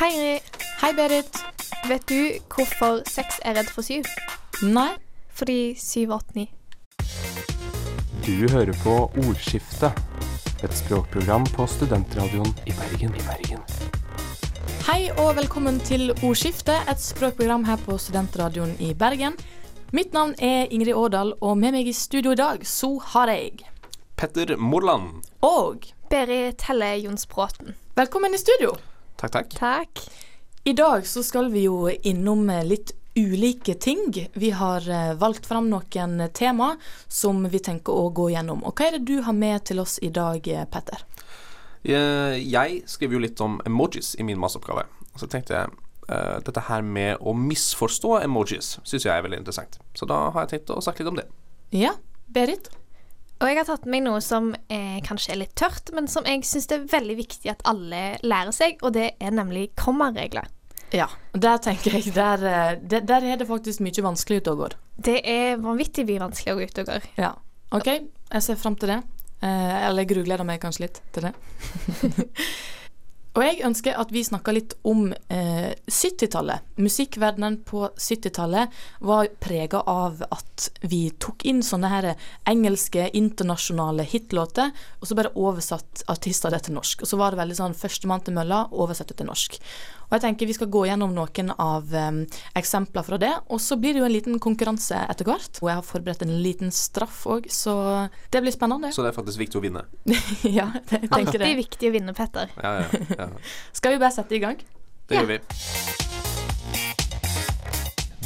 Hei, Ingrid. Hei, Berit. Vet du hvorfor seks er redd for syv? Nei. Fordi syv, åtte, ni. Du hører på Ordskiftet, et språkprogram på studentradioen i Bergen. I Bergen. Hei og velkommen til Ordskiftet, et språkprogram her på Studentradioen i Bergen. Mitt navn er Ingrid Årdal, og med meg i studio i dag så har jeg Petter Morland. Og Berit Helle Jonsbråten. velkommen i studio. Takk, takk. Takk. I dag så skal vi jo innom eh, litt ulike ting. Vi har eh, valgt fram noen tema som vi tenker å gå gjennom. Og hva er det du har med til oss i dag, eh, Petter? Jeg skriver jo litt om emojis i min masseoppgave. Så tenkte jeg eh, dette her med å misforstå emojis syns jeg er veldig interessant. Så da har jeg tenkt å snakke litt om det. Ja, Berit? Og jeg har tatt med meg noe som eh, kanskje er litt tørt, men som jeg syns det er veldig viktig at alle lærer seg, og det er nemlig kommaregler. Ja. Der tenker jeg, der, eh, der, der er det faktisk mye vanskelig ute og går. Det er vanvittig mye vanskelig å gå ut og går. Ja. OK, jeg ser fram til det. Eh, eller jeg grugleder meg kanskje litt til det. Og jeg ønsker at vi snakker litt om eh, 70-tallet. Musikkverdenen på 70-tallet var prega av at vi tok inn sånne her engelske, internasjonale hitlåter, og så bare oversatt artister det til norsk. Og så var det veldig sånn førstemann til mølla, oversette til norsk. Og jeg tenker vi skal gå gjennom noen av um, eksempler fra det, og så blir det jo en liten konkurranse etter hvert. Og jeg har forberedt en liten straff òg, så det blir spennende. Så det er faktisk viktig å vinne. ja, jeg tenker Alltid det. viktig å vinne, Petter. Ja, ja, ja. Skal vi bare sette i gang? Det Ja. gjør vi.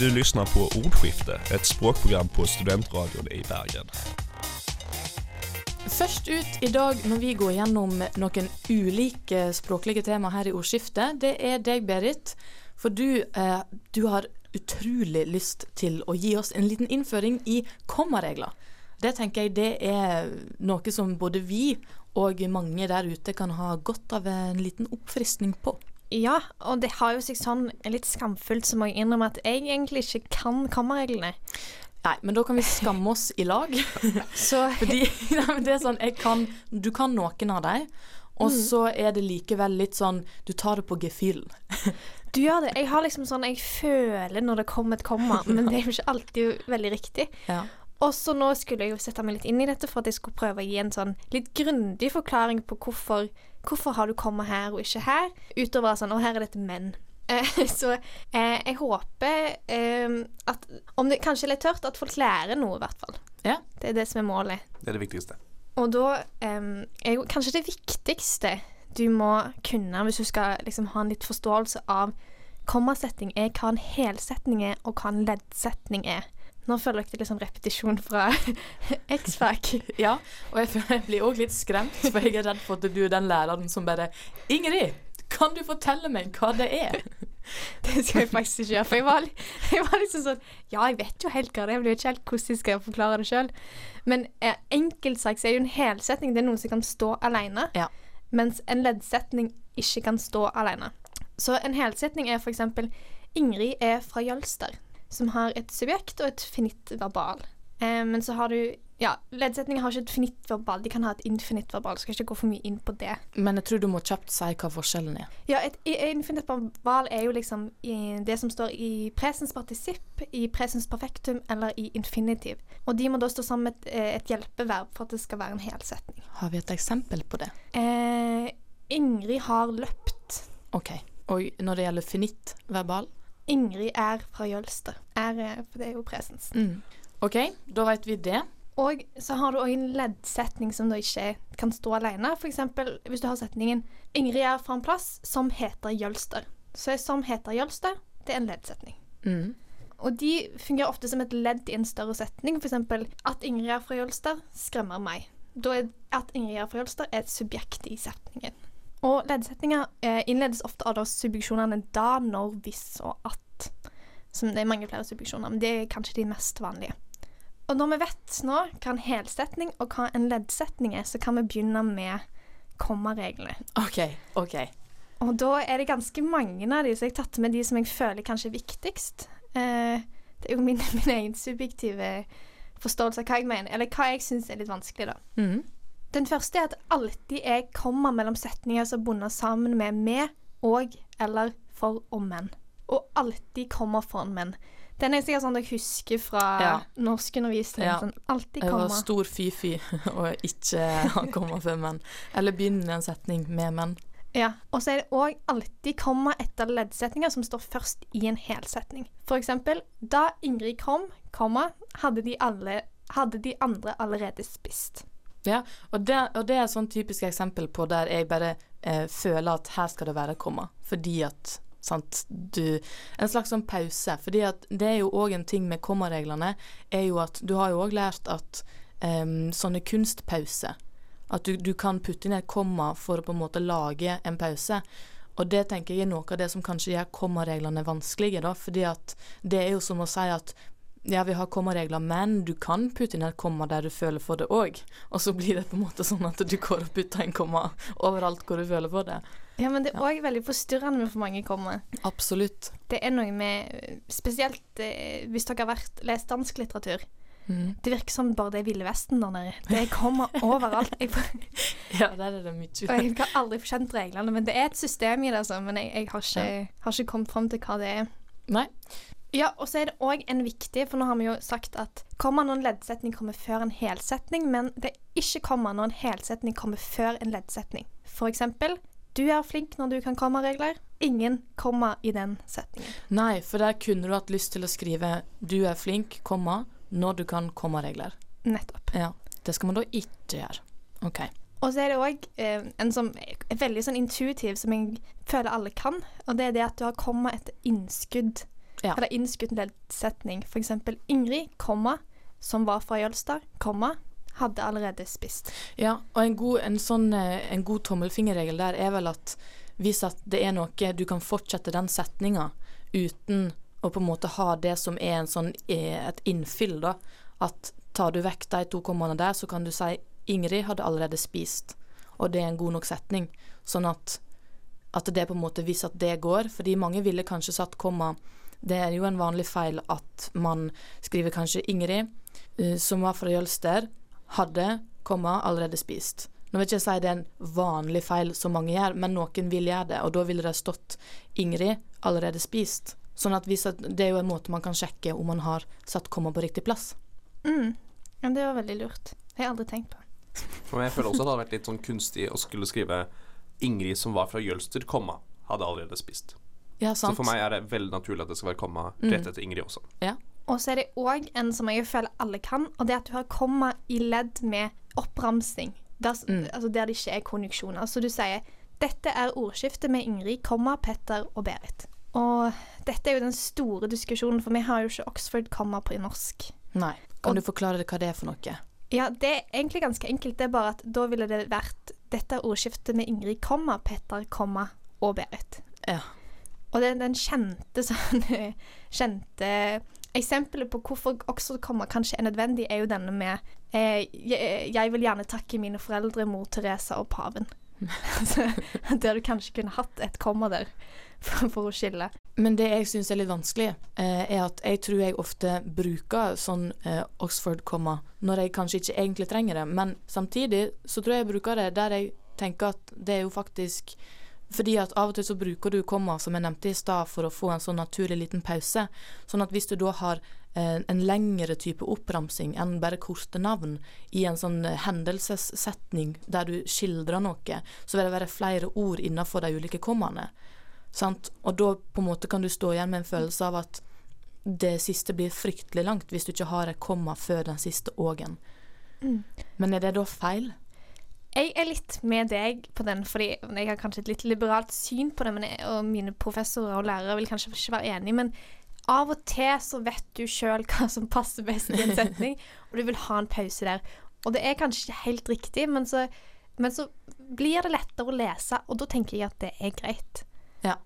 Du lyssnar på Ordskifte, ett språkprogram på Studentradion i Bergen. Først ut i dag når vi går gjennom noen ulike språklige tema her i ordskiftet, det er deg, Berit. For du, eh, du har utrolig lyst til å gi oss en liten innføring i kommaregler. Det tenker jeg det er noe som både vi og mange der ute kan ha godt av en liten oppfriskning på. Ja, og det har jo seg sånn litt skamfullt så må jeg innrømme at jeg egentlig ikke kan kommareglene. Nei, men da kan vi skamme oss i lag. Så Fordi nei, det er sånn, kan, du kan noen av dem, og så er det likevel litt sånn Du tar det på gefühlen. du gjør det. Jeg har liksom sånn Jeg føler når det kommer et komma, men det er jo ikke alltid veldig riktig. Ja. Og så nå skulle jeg jo sette meg litt inn i dette for at jeg skulle prøve å gi en sånn litt grundig forklaring på hvorfor, hvorfor har du kommet her og ikke her, utover sånn Å, her er det et men. Eh, så eh, jeg håper eh, at Om det kanskje er litt tørt, at folk lærer noe, i hvert fall. Ja. Det er det som er målet. Det er det viktigste. Og da eh, er jo kanskje det viktigste du må kunne hvis du skal liksom ha en litt forståelse av kommasetting er hva en helsetning er, og hva en leddsetning er. Nå føler jeg det er litt sånn repetisjon fra X-Fac. Ja, og jeg, føler jeg blir òg litt skremt, for jeg er redd for at du er den læreren som bare Ingrid, kan du fortelle meg hva det er? Det skal jeg faktisk ikke gjøre. For jeg var, jeg var liksom sånn Ja, jeg vet jo helt hva det er, jeg vet ikke helt hvordan jeg skal forklare det sjøl. Men eh, enkelt sagt så er jo en helsetning. Det er noen som kan stå alene. Ja. Mens en leddsetning ikke kan stå alene. Så en helsetning er f.eks.: Ingrid er fra Jølster, som har et subjekt og et finitt verbal. Eh, men så har du Ja, leddsetninger har ikke et finitt verbal, de kan ha et infinitt verbal. Skal ikke gå for mye inn på det. Men jeg tror du må kjapt si hva forskjellen er. Ja, et infinitt verbal er jo liksom det som står i presens partisipp, i presens perfektum eller i infinitiv. Og de må da stå sammen med et, eh, et hjelpeverb for at det skal være en helsetning. Har vi et eksempel på det? Eh, Ingrid har løpt. OK. Og når det gjelder finitt verbal? Ingrid er fra Jølster. Er, eh, for det er jo presens. Mm. OK, da vet vi det. Og så har du òg en leddsetning som da ikke kan stå alene. Eksempel hvis du har setningen 'Ingrid er fra en plass som heter Jølster'. Så er 'som heter Jølster' det er en leddsetning. Mm. Og de fungerer ofte som et ledd i en større setning. Eksempel at Ingrid er fra Jølster skremmer meg. Da er at Ingrid er fra Jølster er et subjekt i setningen. Og leddsetninger eh, innledes ofte av subjeksjonene da, når, hvis og at. Som det er mange flere subjeksjoner, men det er kanskje de mest vanlige. Og når vi vet nå hva en helsetning og hva en leddsetning er, så kan vi begynne med kommareglene. OK. ok. Og da er det ganske mange av de, så jeg har tatt med de som jeg føler kanskje er viktigst. Eh, det er jo min, min egen subjektive forståelse av hva jeg mener, eller hva jeg syns er litt vanskelig, da. Mm. Den første er at alltid er komma mellom setninger som bundet sammen med med og eller for og men. Og alltid kommer foran men. Den er sikkert sånn jeg husker fra Ja. norskundervisning. Ja. Sånn, alltid Jeg var stor fy-fy og ikke ha komma før menn. Eller begynne en setning med menn. Ja, Og så er det òg alltid komma etter leddsetninger som står først i en helsetning. For eksempel da Ingrid kom, komma, hadde de, alle, hadde de andre allerede spist. Ja, og det, og det er et sånn typisk eksempel på der jeg bare eh, føler at her skal det være komma. Fordi at du En slags sånn pause. Fordi det er jo òg en ting med kommareglene, er jo at du har jo òg lært at um, sånne kunstpauser At du, du kan putte inn et komma for å på en måte lage en pause. Og det tenker jeg er noe av det som kanskje gjør kommareglene vanskelige, da. Fordi det er jo som å si at ja, vi har kommaregler, men du kan putte inn et komma der du føler for det òg. Og så blir det på en måte sånn at du går og putter en komma overalt hvor du føler for det. Ja, men det er òg veldig forstyrrende med for mange komma. Absolutt. Det er noe med Spesielt eh, hvis dere har vært, lest dansk litteratur. Mm. Det virker som bare det er Ville Vesten der nede. Det kommer overalt. Ja, der er det mye. og jeg har aldri skjønt reglene, men det er et system i det, altså. Men jeg, jeg har, ikke, har ikke kommet fram til hva det er. Nei. Ja, og så er det òg en viktig, for nå har vi jo sagt at komma når en leddsetning kommer før en helsetning, men det er ikke komma når en helsetning kommer før en leddsetning. For eksempel du er flink når du kan kommaregler. Ingen komma i den setningen. Nei, for der kunne du hatt lyst til å skrive 'du er flink', komma, når du kan kommaregler. Nettopp. Ja. Det skal man da ikke gjøre. OK. Og så er det òg eh, en som er veldig sånn intuitiv, som jeg føler alle kan. Og det er det at du har komma etter innskudd. Ja. Eller innskudd leddsetning. For eksempel Ingrid, komma, som var fra Jølster, komma, hadde allerede spist. Ja, og en god, en sånn, eh, en god tommelfingerregel der er vel at hvis at det er noe du kan fortsette den setninga uten å på en måte ha det som er en sånn, eh, et innfyll, da. At tar du vekk de to kommaene der, så kan du si 'Ingrid hadde allerede spist', og det er en god nok setning. Sånn at, at det på en måte hvis at det går, fordi mange ville kanskje satt komma Det er jo en vanlig feil at man skriver kanskje 'Ingrid', eh, som var fra Jølster, hadde, komma, allerede spist. Nå vil jeg ikke si det er en vanlig feil som mange gjør, men noen vil gjøre det, og da ville det stått 'Ingrid, allerede spist'. Sånn at det er jo en måte man kan sjekke om man har satt komma på riktig plass. Mm. Ja, det var veldig lurt. Det har jeg aldri tenkt på. For jeg føler også at det hadde vært litt sånn kunstig å skulle skrive Ingrid som var fra Jølster, komma, hadde allerede spist. Ja, Så for meg er det veldig naturlig at det skal være komma Mm. rett etter Ingrid også. Ja. Og så er det òg en som jeg føler alle kan, og det er at du har komma i ledd med oppramsing. Der, Mm. altså der det ikke er konjunksjoner. Så du sier 'Dette er ordskiftet med Ingrid, komma, Petter og Berit'. Og dette er jo den store diskusjonen, for vi har jo ikke Oxford-komma på i norsk. Nei. Kan Og- du forklare det hva det er for noe? Ja, det er egentlig ganske enkelt. Det er bare at da ville det vært 'Dette er ordskiftet med Ingrid, komma, Petter, komma og Berit'. Ja. Og det er den kjente sånn Kjente Eksempelet på hvorfor Oxford-komma kanskje er nødvendig, er jo denne med eh, jeg, 'Jeg vil gjerne takke mine foreldre, mor Teresa og paven'. Der du kanskje kunne hatt et komma der for, for å skille. Men det jeg syns er litt vanskelig, eh, er at jeg tror jeg ofte bruker sånn eh, Oxford-komma når jeg kanskje ikke egentlig trenger det, men samtidig så tror jeg jeg bruker det der jeg tenker at det er jo faktisk fordi at av og til så bruker du komma, som jeg nevnte i stad, for å få en sånn naturlig liten pause. Sånn at hvis du da har eh, en lengre type oppramsing enn bare korte navn i en sånn eh, hendelsessetning der du skildrer noe, så vil det være flere ord innenfor de ulike kommaene. Sant? Og da på en måte kan du stå igjen med en følelse av at det siste blir fryktelig langt hvis du ikke har et komma før den siste ågen. Mm. Men er det da feil? Jeg er litt med deg på den, fordi jeg har kanskje et litt liberalt syn på det, men jeg, og mine professorer og lærere vil kanskje ikke være enige, men av og til så vet du sjøl hva som passer best i en setning, og du vil ha en pause der. Og det er kanskje ikke helt riktig, men så, men så blir det lettere å lese, og da tenker jeg at det er greit. Ja.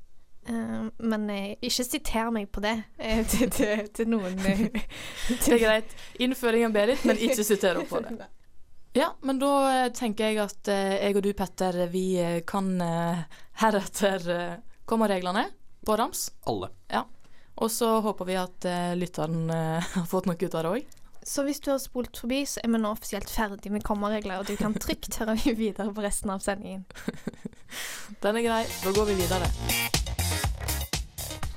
Uh, men uh, ikke siter meg på det uh, til, til, til noen til Det er greit. Innføringen bedre, men ikke sitere på det. Ja, men da eh, tenker jeg at eh, jeg og du, Petter, vi eh, kan heretter komme reglene på rams. Alle. Ja. Og så håper vi at lytteren har fått noe ut av det òg. Så hvis du har spolt forbi, så er vi nå offisielt ferdig med kommaregler, og du kan trygt høre videre på resten av sendingen. Den er grei. Da går vi videre.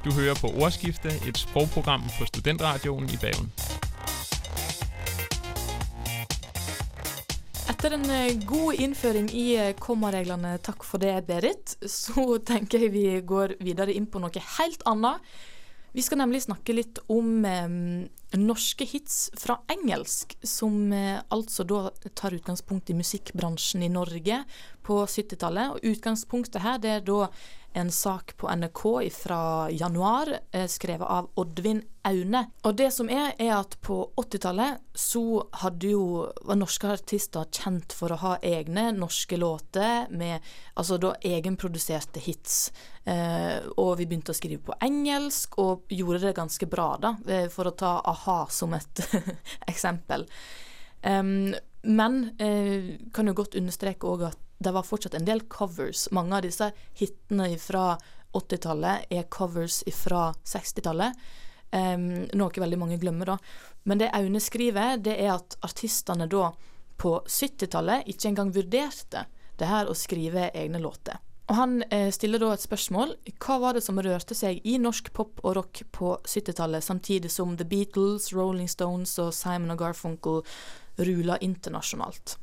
Du hører på Ordskiftet, et språkprogram på Studentradioen i Bergen. Etter en eh, god innføring i eh, kommareglene, takk for det, Berit, så tenker jeg vi går videre inn på noe helt annet. Vi skal nemlig snakke litt om eh, norske hits fra engelsk, som eh, altså da tar utgangspunkt i musikkbransjen i Norge på 70-tallet. Og utgangspunktet her det er da en sak på NRK fra januar, eh, skrevet av Oddvin Aune. Og det som er, er at på 80-tallet så hadde jo, var norske artister kjent for å ha egne norske låter med altså da egenproduserte hits. Eh, og vi begynte å skrive på engelsk, og gjorde det ganske bra, da, eh, for å ta a-ha som et eksempel. Um, men eh, kan jo godt understreke òg at det var fortsatt en del covers. Mange av disse hitene fra 80-tallet er covers fra 60-tallet. Um, noe veldig mange glemmer, da. Men det Aune skriver, det er at artistene da på 70-tallet ikke engang vurderte det her å skrive egne låter. Og Han eh, stiller da et spørsmål. Hva var det som rørte seg i norsk pop og rock på 70-tallet, samtidig som The Beatles, Rolling Stones og Simon og Garfunkel rula internasjonalt?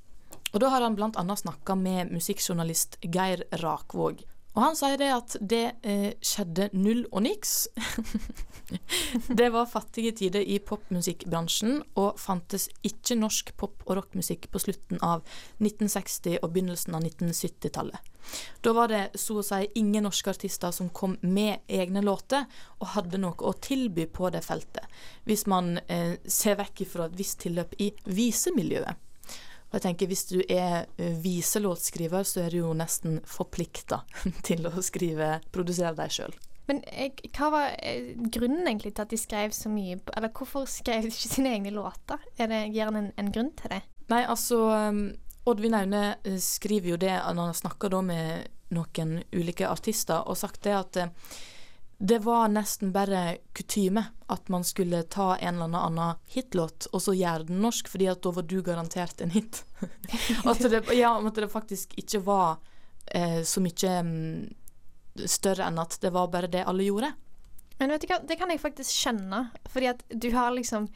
Og Da har han bl.a. snakka med musikkjournalist Geir Rakvåg. Og han sier det at det eh, skjedde null og niks. det var fattige tider i popmusikkbransjen, og fantes ikke norsk pop- og rockmusikk på slutten av 1960- og begynnelsen av 1970-tallet. Da var det så å si ingen norske artister som kom med egne låter og hadde noe å tilby på det feltet, hvis man eh, ser vekk fra et visst tilløp i visemiljøet. Og jeg tenker Hvis du er eh, viselåtskriver, så er du jo nesten forplikta til å skrive, produsere deg sjøl. Men eh, hva var eh, grunnen egentlig til at de skrev så mye Eller hvorfor skrev de ikke sine egne låter? Er det, Gir han en, en grunn til det? Nei, altså Oddvin Aune skriver jo det når han snakker da med noen ulike artister, og sagt det at det var nesten bare kutyme at man skulle ta en eller annen hitlåt og så gjøre den norsk, fordi at da var du garantert en hit. at, det, ja, at det faktisk ikke var eh, så mye mm, større enn at det var bare det alle gjorde. Men vet du hva, det kan jeg faktisk skjønne. Fordi at du har liksom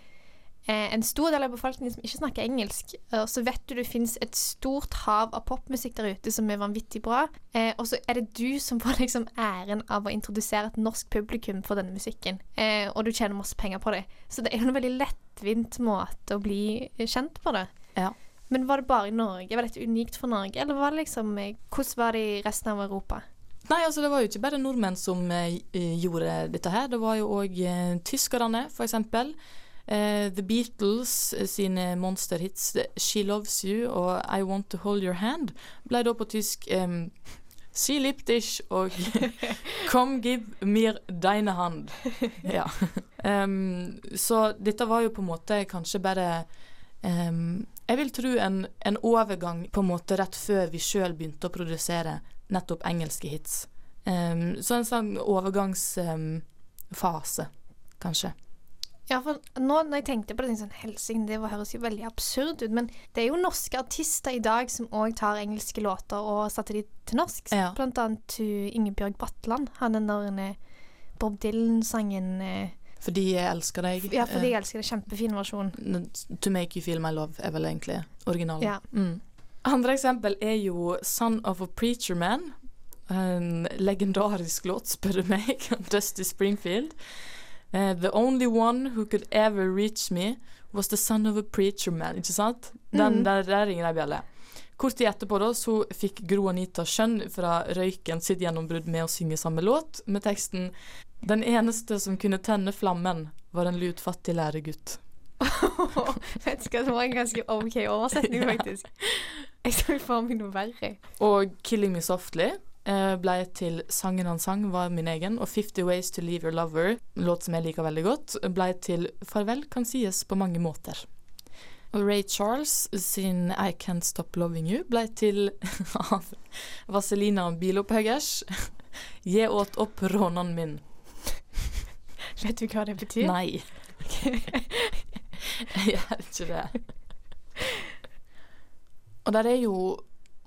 en stor del av befolkningen som ikke snakker engelsk. Og så vet du det finnes et stort hav av popmusikk der ute som er vanvittig bra. Eh, og så er det du som får liksom æren av å introdusere et norsk publikum for denne musikken. Eh, og du tjener masse penger på det. Så det er jo en veldig lettvint måte å bli eh, kjent på det. Ja. Men var det bare i Norge? Var dette unikt for Norge? Eller var det liksom, eh, hvordan var det i resten av Europa? Nei, altså det var jo ikke bare nordmenn som eh, gjorde dette her. Det var jo òg eh, tyskerne, for Eh, The Beatles eh, sine monsterhits She Loves You og I Want To Hold Your Hand ble da på tysk um, 'She liebt og Kom gib mir deine hand. Ja. Um, så dette var jo på en måte kanskje bare um, Jeg vil tro en, en overgang på en måte rett før vi sjøl begynte å produsere nettopp engelske hits. Så en sånn overgangsfase, kanskje. Ja, for nå når jeg tenkte på det, sånn, helsing, det høres jo veldig absurd ut. Men det er jo norske artister i dag som òg tar engelske låter og setter de til norsk. Ja. Blant annet Ingebjørg Bratland. Han den der eh, Bob Dylan-sangen eh, Fordi jeg elsker deg. Ja, fordi eh, jeg elsker deg. Kjempefin versjon. To Make You Feel My Love er vel egentlig originalen. Ja. Mm. Andre eksempel er jo Son of a Preacher Man. En legendarisk låt, spør du meg. Dusty Springfield. Eh, the only one who could ever reach me was the son of a preacher man. Ikke sant? Den, Mm. der, der ringer ei bjelle. Kort tid etterpå da, så fikk Gro Anita Skjønn fra Røyken sitt gjennombrudd med å synge samme låt, med teksten 'Den eneste som kunne tenne flammen, var en lutfattig læregutt'. Vet du hva, det var en ganske OK oversetning, faktisk. Jeg så for meg noe verre. Og 'Killing Me Softly' ble til sangen han sang, var min egen. Og '50 Ways to Leave Your Lover', låt som jeg liker veldig godt, ble til 'Farvel kan sies på mange måter'. Og Ray Charles sin 'I Can't Stop Loving You' ble til av Vazelina Bilopphøggers 'Gi åt opp rånan min'. Vet du hva det betyr? Nei. Jeg gjør ikke det. Og der er jo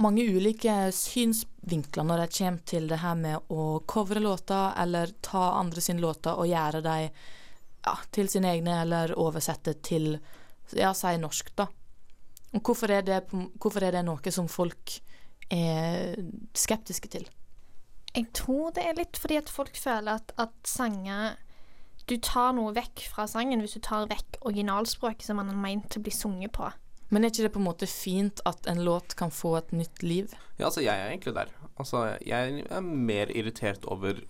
mange ulike synsvinkler når det kommer til det her med å covre låter, eller ta andre sine låter og gjøre dem ja, til sine egne, eller oversette til ja, si norsk, da. Og hvorfor er, det, hvorfor er det noe som folk er skeptiske til? Jeg tror det er litt fordi at folk føler at, at sanger Du tar noe vekk fra sangen hvis du tar vekk originalspråket som man er ment til å bli sunget på. Men er ikke det på en måte fint at en låt kan få et nytt liv? Ja, altså, jeg er egentlig der. Altså, jeg er mer irritert over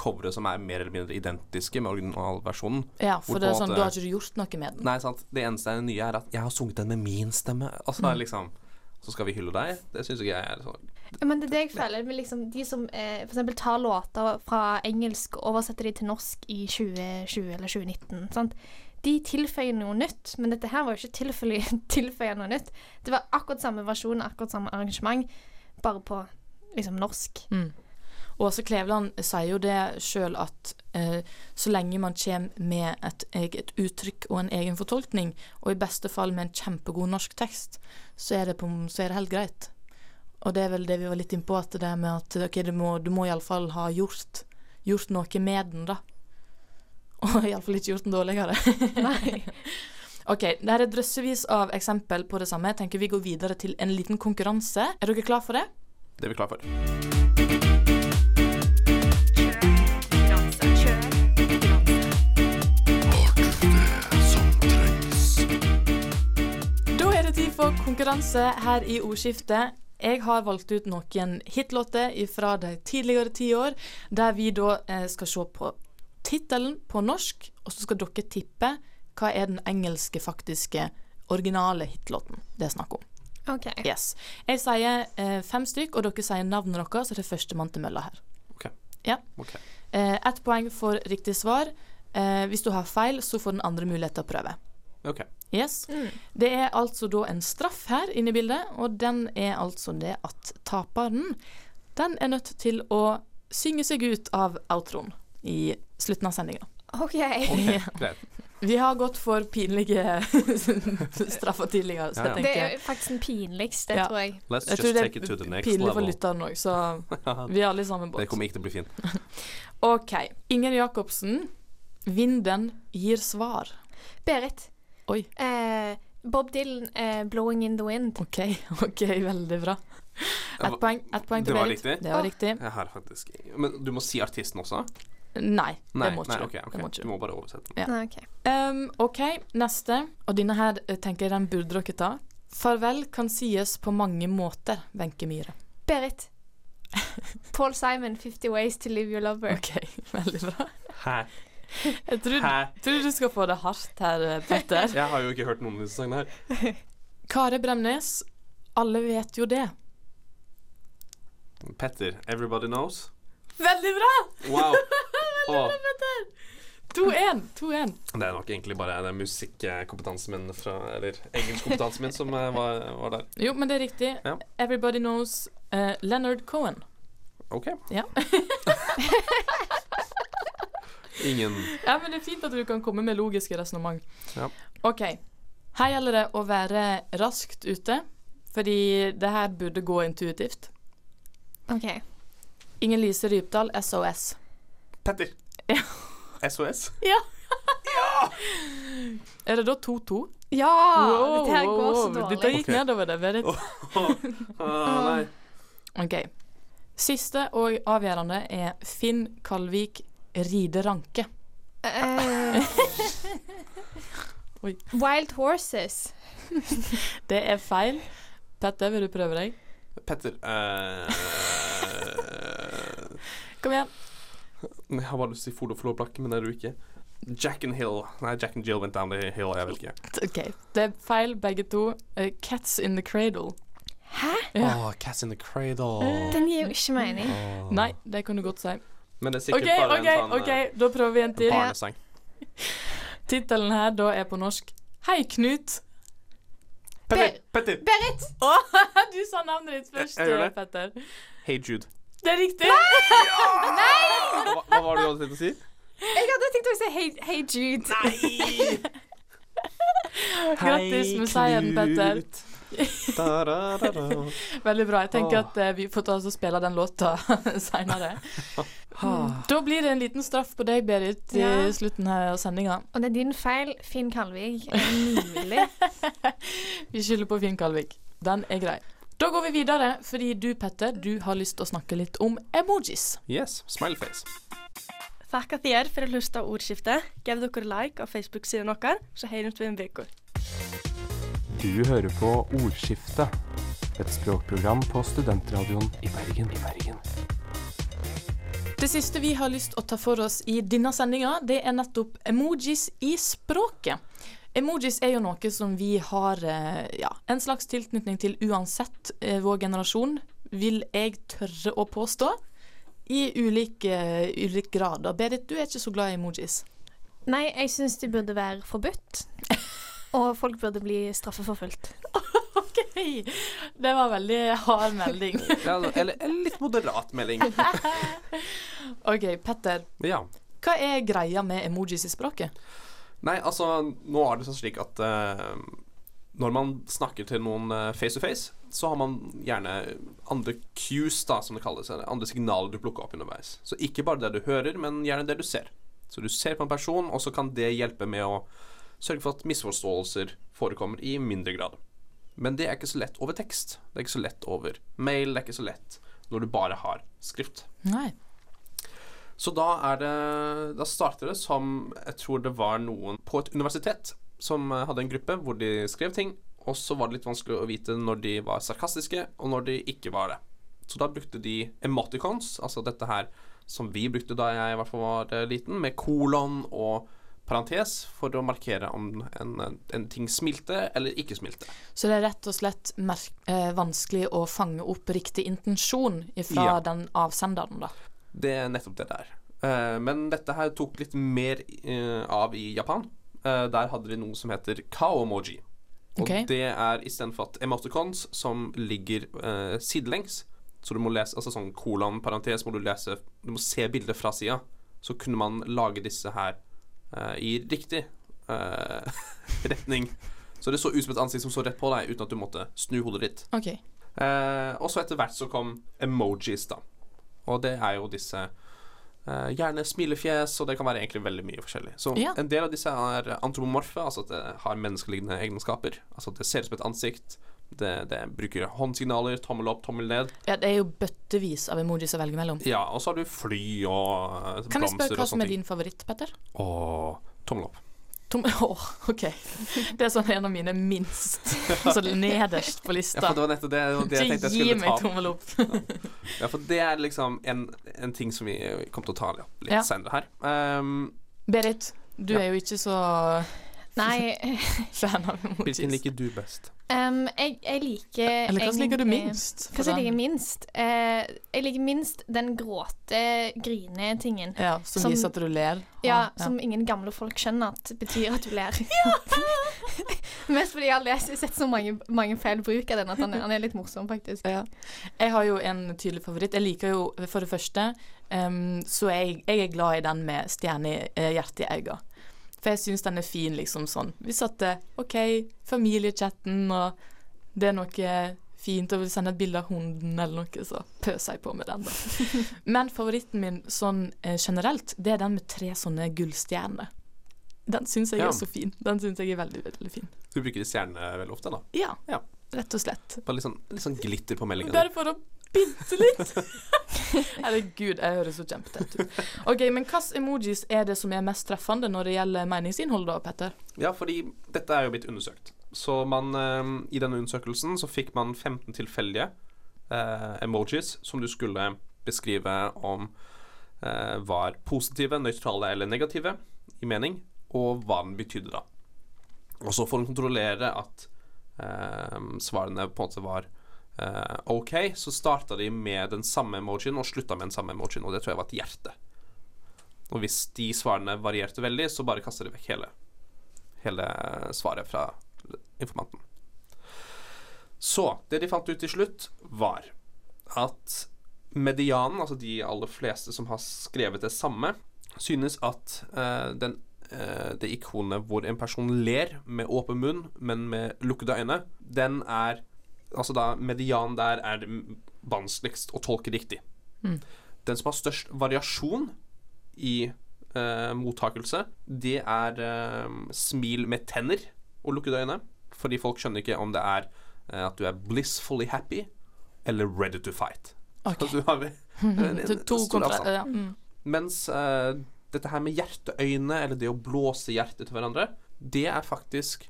covere som er mer eller mindre identiske med originalversjonen. Ja, for det er sånn, du da har ikke du gjort noe med den. Nei, sant. Det eneste er det nye er at jeg har sunget den med min stemme. Altså, Mm. liksom Så skal vi hylle deg? Det syns ikke jeg er sånn Ja, Men det er det jeg føler med liksom, de som eh, for eksempel tar låter fra engelsk og oversetter de til norsk i 2020 eller 2019. Sant? De tilføyer noe nytt, men dette her var jo ikke tilføye, noe nytt. Det var akkurat samme versjon, akkurat samme arrangement, bare på liksom norsk. Mm. Åse Kleveland sier jo det sjøl at eh, så lenge man kommer med et eget uttrykk og en egen fortolkning, og i beste fall med en kjempegod norsk tekst, så er det, på, så er det helt greit. Og det er vel det vi var litt innpå, at det med at okay, du må, du må iallfall ha gjort, gjort noe med den, da. Og iallfall ikke gjort den dårligere. Nei. OK, det er drøssevis av eksempel på det samme. Jeg tenker vi går videre til en liten konkurranse. Er dere klar for det? Det er vi klar for. Da er det tid for konkurranse her i ordskiftet. Jeg har valgt ut noen hitlåter fra de tidligere ti år, der vi da eh, skal se på tittelen på norsk, og så skal dere tippe hva er den engelske faktiske originale hitlåten det er snakk om. OK. Yes. Jeg sier eh, fem stykk, og dere sier navnet deres, så det er førstemann til mølla her. Ok. Ja. Okay. Eh, Ett poeng for riktig svar. Eh, hvis du har feil, så får den andre mulighet til å prøve. Ok. Yes. Mm. Det er altså da en straff her inne i bildet, og den er altså det at taperen den er nødt til å synge seg ut av outroen i slutten av sendinga. OK. okay. Vi har gått for pinlige straffer tidligere, så Ja, ja. jeg Det er faktisk den pinligste, Ja. tror jeg. Let's jeg tror det take it to the er next pinlig for lytteren òg, så vi er alle i samme Det kommer ikke til å bli fint. OK. Inger Jacobsen, 'Vinden gir svar'. Berit. Oi. Eh, Bob Dylan, eh, 'Blowing in the Wind'. OK, ok, veldig bra. Ett poeng, et poeng til Det var Berit. riktig? Det var riktig. Jeg har faktisk Men du må si artisten også? Nei, Nei, det må ikke nei, du. okay, okay. Må Du du. må bare oversette. Ja. Nei, ok. Um, OK, neste. Og denne her eh, tenker jeg den burde dere ta. Farvel kan sies på mange måter, Wenche Myhre. Berit. Paul Simon, 50 Ways to Live Your Lover. OK, veldig bra. Hæ? Jeg tror, Hæ? tror du skal få det hardt her, eh, Petter. Jeg har jo ikke hørt noen av disse sangene her. Kare Bremnes, alle vet jo det. Petter, 'Everybody Knows'. Veldig bra! Wow. Åh, 2-1. 2-1. det er nok egentlig bare den musikkompetansen min fra Eller engelskkompetansen min som eh, var, var der. Jo, men det er riktig. Ja. Everybody knows uh, Leonard Cohen. OK. Ja. Ingen Ja, men det er fint at du kan komme med logiske resonnement. Ja. OK. Her gjelder det å være raskt ute, fordi det her burde gå intuitivt. OK. Ingen Lise Rypdal, SOS. Petter. Ja. SOS? Er det da 2-2? Ja! Wow, dette her går så dårlig. Dette gikk okay. nedover det. Berit. Ah, nei. OK. Siste og avgjørende er Finn Kalvik Ride Ranke. Eh, Wild Horses. Det er feil. Petter, vil du prøve deg? Petter uh, Kom igjen. Jeg har bare lyst til å si Ford og men det er du ikke. Jack and Hill Nei, Jack and Jill went down the hill. Jeg vet ikke. OK. Det er feil, begge to. Uh, Cats in the Cradle. Hæ? Ja. Åh, Cats in the Cradle. Den gir jo ikke mening. Oh. Nei, det kan du godt si. Men det er sikkert sikkert bare okay, en sånn ok, eh, da prøver vi en til. barnesang. Tittelen her da er på norsk Hei, Knut. Petter! Petter! Berit! Åh, du sa navnet ditt først. Petter. Hey Jude. Det er riktig. Hva, hva var det du hadde tenkt å si? Jeg hadde tenkt å si Hey, hey Jude. Grattis med seieren, Petter. Da, da, da, da. Veldig bra. Jeg tenker Åh. at eh, vi får ta oss og spille den låta seinere. Da blir det en liten straff på deg, Berit, i Ja. slutten her av sendinga. Og det er din feil, Finn Kalvig. Er mulig? Vi skylder på Finn Kalvik. Den er grei. Da går vi videre, fordi du, Petter, du har lyst til å snakke litt om emojis. Yes, smileface. Takk at dere for å lytte på ordskiftet. Giv dere like av Facebook-siden vår, så høres vi om uke. Du hører på Ordskiftet, et språkprogram på studentradioen i Bergen. I Bergen. Det siste vi har lyst til å ta for oss i denne sendinga, det er nettopp emojis i språket. Emojis er jo noe som vi har eh, ja, en slags tilknytning til uansett eh, vår generasjon, vil jeg tørre å påstå. I ulike, ulik grad. Og Berit, du er ikke så glad i emojis. Nei, jeg syns de burde være forbudt. Og folk burde bli straffeforfulgt. OK! Det var veldig hard melding. Ja, eller, en litt moderat melding. OK, Petter. Ja. Hva er greia med emojis i språket? Nei, altså, nå er det sånn slik at uh, når man snakker til noen face to face, så har man gjerne andre cues, da, som det kalles, andre signaler du plukker opp underveis. Så ikke bare det du hører, men gjerne det du ser. Så du ser på en person, og så kan det hjelpe med å sørge for at misforståelser forekommer i mindre grad. Men det er ikke så lett over tekst. Det er ikke så lett over mail. Det er ikke så lett når du bare har skrift. Nei. Så da er det Da starter det som Jeg tror det var noen på et universitet som eh, hadde en gruppe hvor de skrev ting, og så var det litt vanskelig å vite når de var sarkastiske, og når de ikke var det. Så da brukte de emoticons, altså dette her som vi brukte da jeg i hvert fall var eh, liten, med kolon og parentes for å markere om en, en ting smilte eller ikke smilte. Så det er rett og slett merk eh, vanskelig å fange opp riktig intensjon fra Ja. den avsenderen, da. Det er nettopp det der. Eh, men dette her tok litt mer eh, av i Japan. Eh, der hadde de noe som heter kao-emoji. Og Ok. det er istedenfor at emoticons som ligger sidelengs, så du må lese altså sånn kolon, parentes, må du lese Du må se bildet fra sida. Så kunne man lage disse her uh, i riktig uh, retning. Så det så ut som et ansikt som så rett på deg, uten at du måtte snu hodet ditt. Okay. Uh, og så etter hvert så kom emojis, da. Og det er jo disse Uh, gjerne smilefjes, og det kan være egentlig veldig mye forskjellig. Så Ja. en del av disse er antropomorfe, altså at det har menneskelignende egenskaper. Altså at det ser ut som et ansikt. Det, det bruker håndsignaler, tommel opp, tommel ned. Ja, det er jo bøttevis av emojis å velge mellom. Ja, og så har du fly og eh, Kan jeg spørre hva som er din favoritt, Petter? Åh, tommel opp. Tom Åh, OK. Det er sånn en av mine minst Så nederst på Ja, lista. for det var nettopp det, det jeg tenkte jeg gi skulle meg ta. tommel opp. Ja, for det er liksom en, en ting som vi kommer til å ta litt Ja. senere her. Um, Berit, du Ja. er jo ikke så Nei, fan av hvilken liker du best? Um, jeg, jeg liker Eller hva liker du minst? Hva jeg liker minst? Uh, jeg liker minst den gråte, grine-tingen. Ja, som, Som- viser at du ler. Ja, som ingen gamle folk skjønner at betyr at du ler. Mest fordi jeg har lest, sett så mange, mange feil bruk av den at han er, han er litt morsom, faktisk. Ja. Jeg har jo en tydelig favoritt. Jeg liker jo for det første um, Så jeg, jeg er glad i den med stjernehjerte i øynene. For jeg syns den er fin, liksom sånn. Vi satte OK, familiechatten, og det er noe fint, og vil sende et bilde av hunden eller noe, så pøser jeg på med den, da. Men favoritten min sånn eh, generelt, det er den med tre sånne gullstjerner. Den syns jeg Ja. er så fin. Den syns jeg er veldig, veldig fin. Du bruker stjerner veldig ofte, da. Ja, Ja. rett og slett. Bare litt sånn, litt sånn glitter på meldingen. Bare for å pynte litt. Herregud, jeg høres så kjempetett ut. OK, men hvilke emojis er det som er mest treffende når det gjelder meningsinnhold, da, Petter? Ja, fordi dette er jo blitt undersøkt. Så man, eh, i denne undersøkelsen så fikk man 15 tilfeldige eh, emojis som du skulle beskrive om eh, var positive, nøytrale eller negative i mening, og hva den betydde da. Og så for å kontrollere at eh, svarene på en måte var eh, OK, så starta de med den samme emojien og slutta med den samme emojien, og det tror jeg var et hjerte. Og hvis de svarene varierte veldig, så bare kaster de vekk hele hele svaret fra informanten. Så det de fant ut til slutt, var at medianen, altså de aller fleste som har skrevet det samme, synes at uh, den eh, det ikonet hvor en person ler med åpen munn, men med lukkede øyne, den er Altså da median der er vanskeligst å tolke riktig. Mm. Den som har størst variasjon i eh, mottakelse, det er eh, smil med tenner og lukkede øyne. Fordi folk skjønner ikke om det er eh, at du er blissfully happy eller ready to fight. Ok. Så du har en en, to kontra... Ja. Mm. Mens eh, dette her med hjerteøyne, eller det å blåse hjertet til hverandre, det er faktisk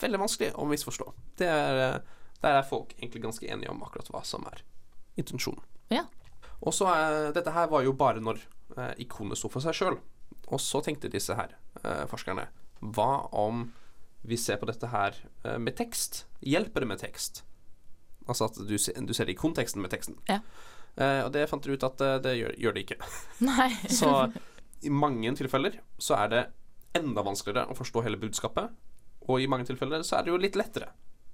veldig vanskelig å misforstå. Det er, eh, der er folk egentlig ganske enige om akkurat hva som er intensjonen. Ja. Og så er Dette her var jo bare når eh, ikonet sto for seg sjøl. Og så tenkte disse her eh, forskerne Hva om vi ser på dette her eh, med tekst? Hjelper det med tekst? Altså at du, se, du ser det i konteksten med teksten. Ja. Eh, og det fant dere ut at eh, det gjør, gjør det ikke. Nei. Så i mange tilfeller så er det enda vanskeligere å forstå hele budskapet, og i mange tilfeller så er det jo litt lettere.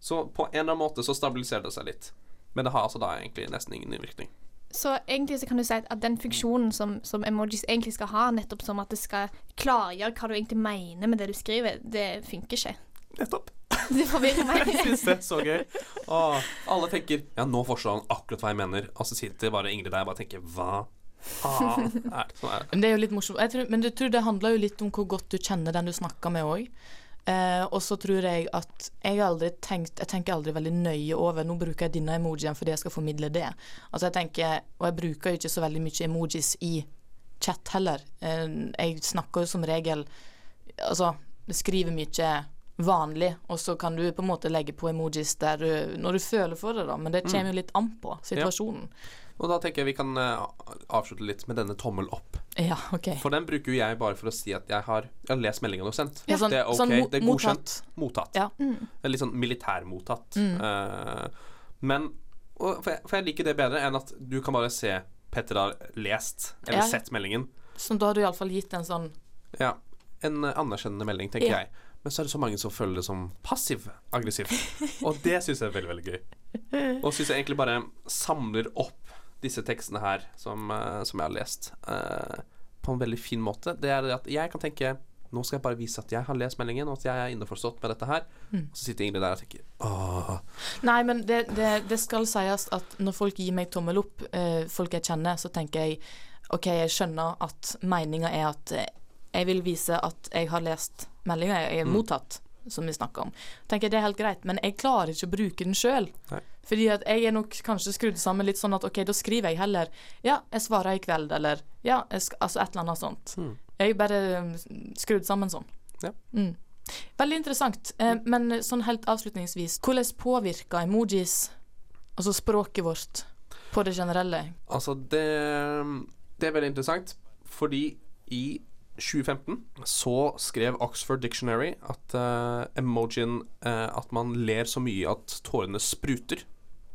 Så på en eller annen måte så stabiliserer det seg litt. Men det har altså da egentlig nesten ingen innvirkning. Så egentlig så kan du si at den funksjonen som, som emojis egentlig skal ha, nettopp som at det skal klargjøre hva du egentlig mener med det du skriver, det funker ikke. Nettopp. Det forvirrer meg. Jeg syns det er så gøy. Åh, alle tenker Ja, nå forstår han akkurat hva jeg mener. Og så sitter bare Ingrid der og bare tenker Hva faen er det sånn er Men det er jo litt morsomt. Jeg tror, men du tror det handler jo litt om hvor godt du kjenner den du snakker med òg. Eh, og så tror jeg at jeg aldri tenkt Jeg tenker aldri veldig nøye over Nå bruker jeg denne emojien fordi jeg skal formidle det. Altså jeg tenker Og jeg bruker jo ikke så veldig mye emojis i chat heller. Eh, jeg snakker jo som regel Altså, skriver mye vanlig, og så kan du på en måte legge på emojis der du Når du føler for det, da. Men det kommer jo litt an på situasjonen. Og da tenker jeg vi kan eh, avslutte litt med denne tommel opp. Ja, OK. For den bruker jo jeg bare for å si at jeg har, jeg har lest meldinga du har sendt. Ja, sånn- det er ok, sånn mo- det er godkjent. mottatt. Mottatt. Ja. Det er litt sånn militærmottatt. Mm. Uh, men og, for, jeg, for jeg liker det bedre enn at du kan bare se Petter har lest eller Ja. sett meldingen. Så da har du iallfall gitt en sånn Ja, en eh, anerkjennende melding, tenker Ja. jeg. Men så er det så mange som føler det som passiv-aggressiv. Og det syns jeg er veldig, veldig gøy. Og syns jeg egentlig bare samler opp disse tekstene her som, eh, som jeg har lest, uh, på en veldig fin måte. Det er det at jeg kan tenke nå skal jeg bare vise at jeg har lest meldingen, og at jeg er innforstått med dette her. Mm. Og så sitter Ingrid der og tenker åh Nei, men det, det, det skal sies at når folk gir meg tommel opp, eh, folk jeg kjenner, så tenker jeg OK, jeg skjønner at meninga er at eh, jeg vil vise at jeg har lest meldinga jeg har Mm. mottatt, som vi snakker om. Tenker jeg Det er helt greit, men jeg klarer ikke å bruke den sjøl. Fordi at jeg er nok kanskje skrudd sammen litt sånn at OK, da skriver jeg heller Ja, jeg svarer i kveld, eller Ja, altså et eller annet sånt. Mm. Jeg er bare um, skrudd sammen sånn. Ja. Mm. Veldig interessant. Eh, men sånn helt avslutningsvis, hvordan påvirker emojis altså språket vårt på det generelle? Altså, det, det er veldig interessant, fordi i 2015 så skrev Oxford Dictionary at uh, emojien uh, At man ler så mye at tårene spruter,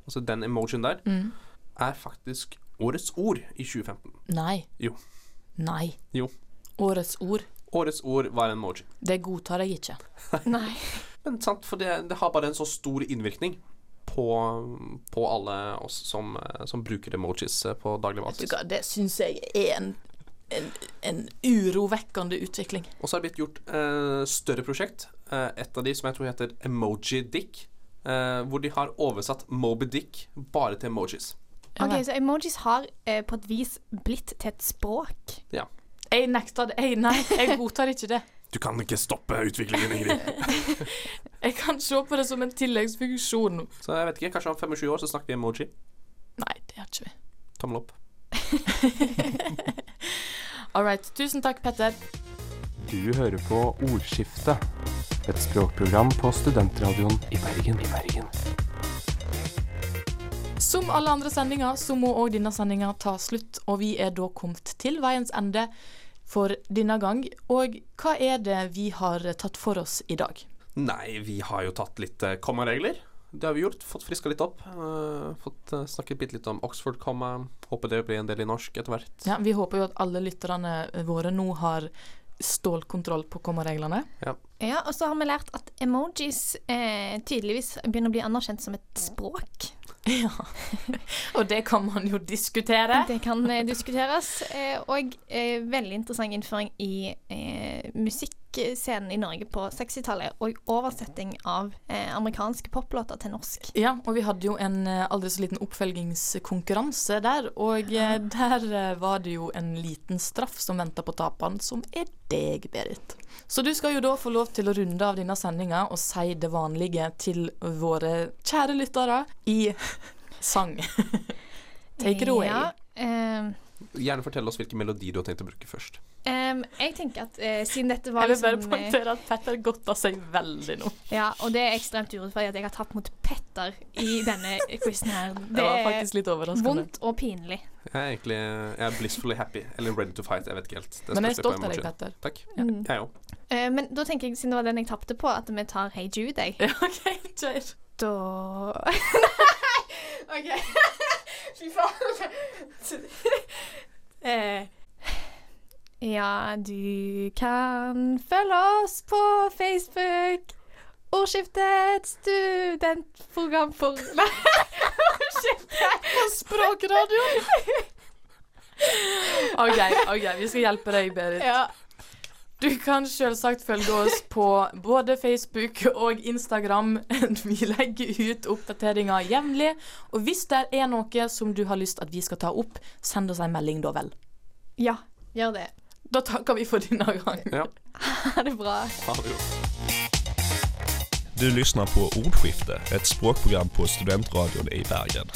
altså den emojien der, Mm. er faktisk årets ord i 2015. Nei. Jo. Nei. Jo. Årets ord. Årets ord var en emoji. Det godtar jeg ikke. Nei. Men sant, for det, det har bare en så stor innvirkning på, på alle oss som, eh, som bruker emojis på daglig basis. det syns jeg er en, en, en urovekkende utvikling. Og så har det blitt gjort eh, større prosjekt. Eh, et av de som jeg tror heter Emoji Dick. eh, hvor de har oversatt Moby Dick bare til emojis. Ok. Så emojis har eh, på et vis blitt til et språk. Jeg nekter det. Jeg, nei, jeg godtar ikke det. Du kan ikke stoppe utviklingen, Ingrid. Jeg kan se på det som en tilleggsfunksjon. så jeg vet ikke, kanskje om 25 år så snakker vi emoji. Nei, det gjør ikke vi. Tommel opp. All right. Tusen takk, Petter. Du hører på Ordskiftet, et språkprogram på studentradioen i Bergen. I Bergen. Som alle andre sendinger, så må òg denne sendinga ta slutt, og vi er da kommet til veiens ende for denne gang. Og hva er det vi har tatt for oss i dag? Nei, vi har jo tatt litt eh, kommaregler. Det har vi gjort. Fått friska litt opp. Uh, fått uh, snakket bitte litt om Oxford-komma. Håper det blir en del i norsk etter hvert. Ja, vi håper jo at alle lytterne våre nå har stålkontroll på kommareglene. Ja, Og så har vi lært at emojis eh, tydeligvis begynner å bli anerkjent som et språk. Ja. og det kan man jo diskutere. Det kan eh, diskuteres. Eh, og eh, veldig interessant innføring i eh, musikkscenen i Norge på 60-tallet, og oversetting av eh, amerikanske poplåter til norsk. Ja, og vi hadde jo en eh, aldri så liten oppfølgingskonkurranse der, og eh, der eh, var det jo en liten straff som venta på taperen, som er deg, Berit. Så du skal jo da få lov til å runde av denne sendinga og si det vanlige til våre kjære lyttere i sang. Take it away. Ja, eh, Gjerne fortell oss hvilken melodi du har tenkt å bruke først. Um, jeg tenker at uh, siden dette var Jeg vil bare liksom eh, poengtere at Petter godta seg veldig nå. Ja, og det er ekstremt urettferdig at jeg har tapt mot Petter i denne quizen her. Det Det var er faktisk litt overraskende. vondt og pinlig. Jeg er egentlig jeg er blissfully happy, eller ready to fight. Jeg vet ikke helt. Det Men jeg er stolt av deg. Petter. Takk. Mm. Jeg òg. Uh, men da tenker jeg, siden det var den jeg tapte på, at vi tar Hey Jude, jeg. Ja, OK, kjør. Da OK. Fy faen. eh, ja, du kan følge oss på Facebook. Ordskiftet studentprogram for Nei, Ordskiftet Språkradioen. OK, ok, vi skal hjelpe deg, Berit. Ja. Du kan selvsagt følge oss på både Facebook og Instagram. Vi legger ut oppdateringer jevnlig. Og hvis det er noe som du har lyst at vi skal ta opp, send oss en melding, da vel. ja, gjør det. Da takker vi for denne gang. Ja. Ha det bra. Ha det godt. Du lyssnar på Ordskifte, et språkprogram på Studentradion i Bergen.